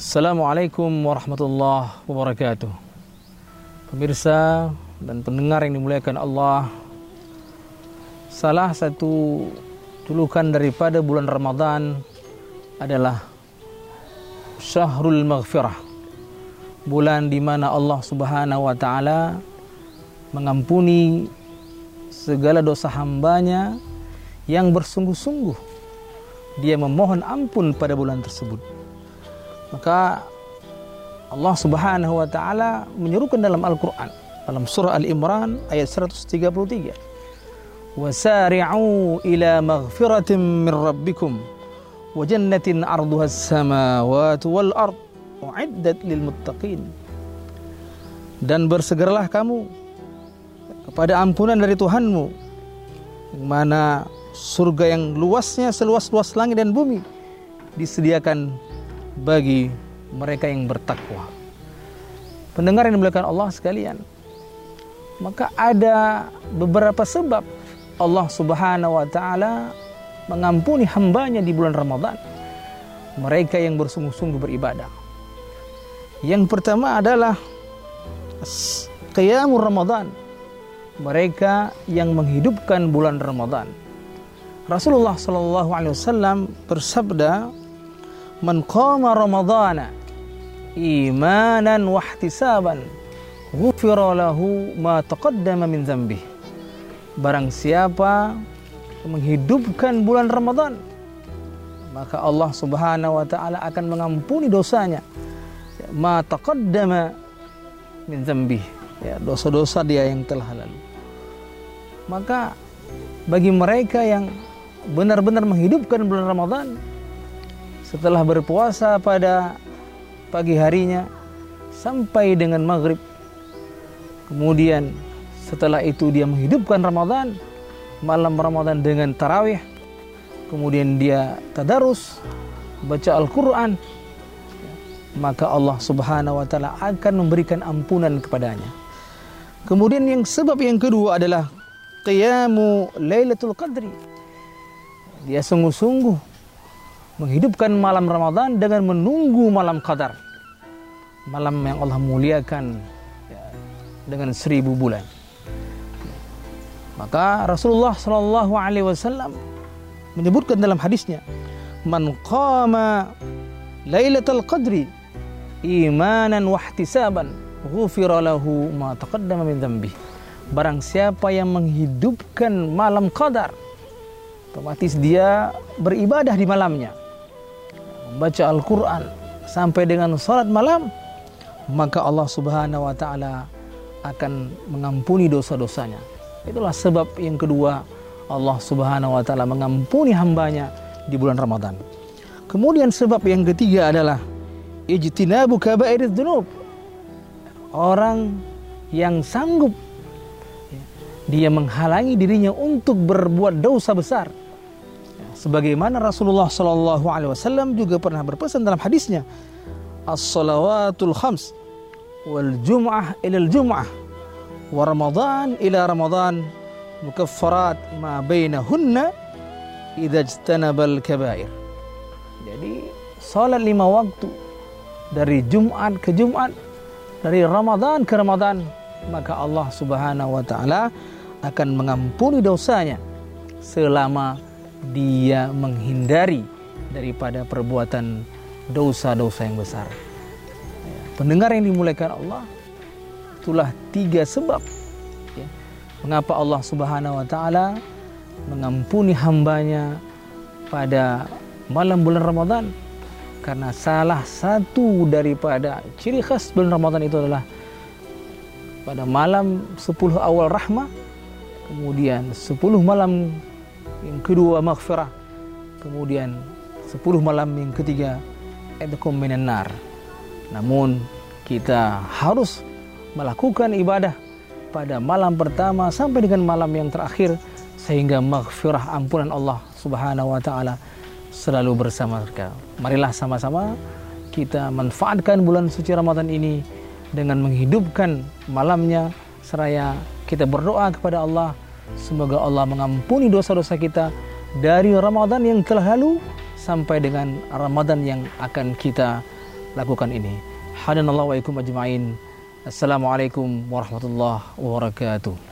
Assalamualaikum warahmatullahi wabarakatuh. Pemirsa dan pendengar yang dimuliakan Allah, salah satu julukan daripada bulan Ramadan adalah Syahrul Maghfirah. Bulan di mana Allah Subhanahu wa taala mengampuni segala dosa hambanya yang bersungguh-sungguh dia memohon ampun pada bulan tersebut. Maka Allah Subhanahu wa taala menyerukan dalam Al-Qur'an dalam surah Al-Imran ayat 133. Wasari'u ila maghfiratin min rabbikum wa jannatin 'arduha as-samawati wal ard u'iddat lil muttaqin. Dan bersegeralah kamu kepada ampunan dari Tuhanmu yang mana surga yang luasnya seluas-luas langit dan bumi disediakan bagi mereka yang bertakwa. Pendengar yang dimuliakan Allah sekalian, maka ada beberapa sebab Allah Subhanahu wa taala mengampuni hambanya di bulan Ramadan. Mereka yang bersungguh-sungguh beribadah. Yang pertama adalah qiyamul Ramadan. Mereka yang menghidupkan bulan Ramadan. Rasulullah sallallahu alaihi wasallam bersabda, man qama ramadhana imanan wa ihtisaban ghufira lahu ma taqaddama min dzambih barang siapa menghidupkan bulan Ramadan maka Allah Subhanahu wa taala akan mengampuni dosanya. Ma taqaddama min dzambih ya dosa-dosa dia yang telah lalu. Maka bagi mereka yang benar-benar menghidupkan bulan Ramadan setelah berpuasa pada pagi harinya sampai dengan maghrib. Kemudian setelah itu dia menghidupkan Ramadan, malam Ramadan dengan tarawih. Kemudian dia tadarus, baca Al-Quran. Maka Allah subhanahu wa ta'ala akan memberikan ampunan kepadanya. Kemudian yang sebab yang kedua adalah Qiyamu Lailatul Qadri. Dia sungguh-sungguh menghidupkan malam Ramadan dengan menunggu malam Qadar. Malam yang Allah muliakan ya, dengan seribu bulan. Maka Rasulullah Shallallahu Alaihi Wasallam menyebutkan dalam hadisnya, "Man qama Lailatul Qadri imanan wahtisaban, ghufira lahu ma taqaddama min dzambi." Barang siapa yang menghidupkan malam Qadar, otomatis dia beribadah di malamnya membaca Al-Quran sampai dengan sholat malam, maka Allah Subhanahu wa Ta'ala akan mengampuni dosa-dosanya. Itulah sebab yang kedua Allah Subhanahu wa Ta'ala mengampuni hambanya di bulan Ramadan. Kemudian sebab yang ketiga adalah ijtinabu kabairid dzunub. Orang yang sanggup dia menghalangi dirinya untuk berbuat dosa besar sebagaimana Rasulullah Shallallahu Alaihi Wasallam juga pernah berpesan dalam hadisnya as-salawatul khams wal jum'ah ilal jum'ah wa ramadan ila ramadan mukaffarat ma bainahunna idza ijtanabal kabair. Jadi salat lima waktu dari Jumat ke Jumat dari Ramadan ke Ramadan maka Allah Subhanahu wa taala akan mengampuni dosanya selama dia menghindari daripada perbuatan dosa-dosa yang besar. Ya, pendengar yang dimuliakan Allah, itulah tiga sebab ya, mengapa Allah Subhanahu wa taala mengampuni hambanya pada malam bulan Ramadan karena salah satu daripada ciri khas bulan Ramadan itu adalah pada malam 10 awal rahmah kemudian 10 malam yang kedua maghfirah kemudian sepuluh malam yang ketiga edkum minan namun kita harus melakukan ibadah pada malam pertama sampai dengan malam yang terakhir sehingga maghfirah ampunan Allah Subhanahu wa taala selalu bersama kita. Marilah sama-sama kita manfaatkan bulan suci Ramadan ini dengan menghidupkan malamnya seraya kita berdoa kepada Allah Semoga Allah mengampuni dosa-dosa kita dari Ramadan yang telah lalu sampai dengan Ramadan yang akan kita lakukan ini. Hadanallahu wa ajma'in. Assalamualaikum warahmatullahi wabarakatuh.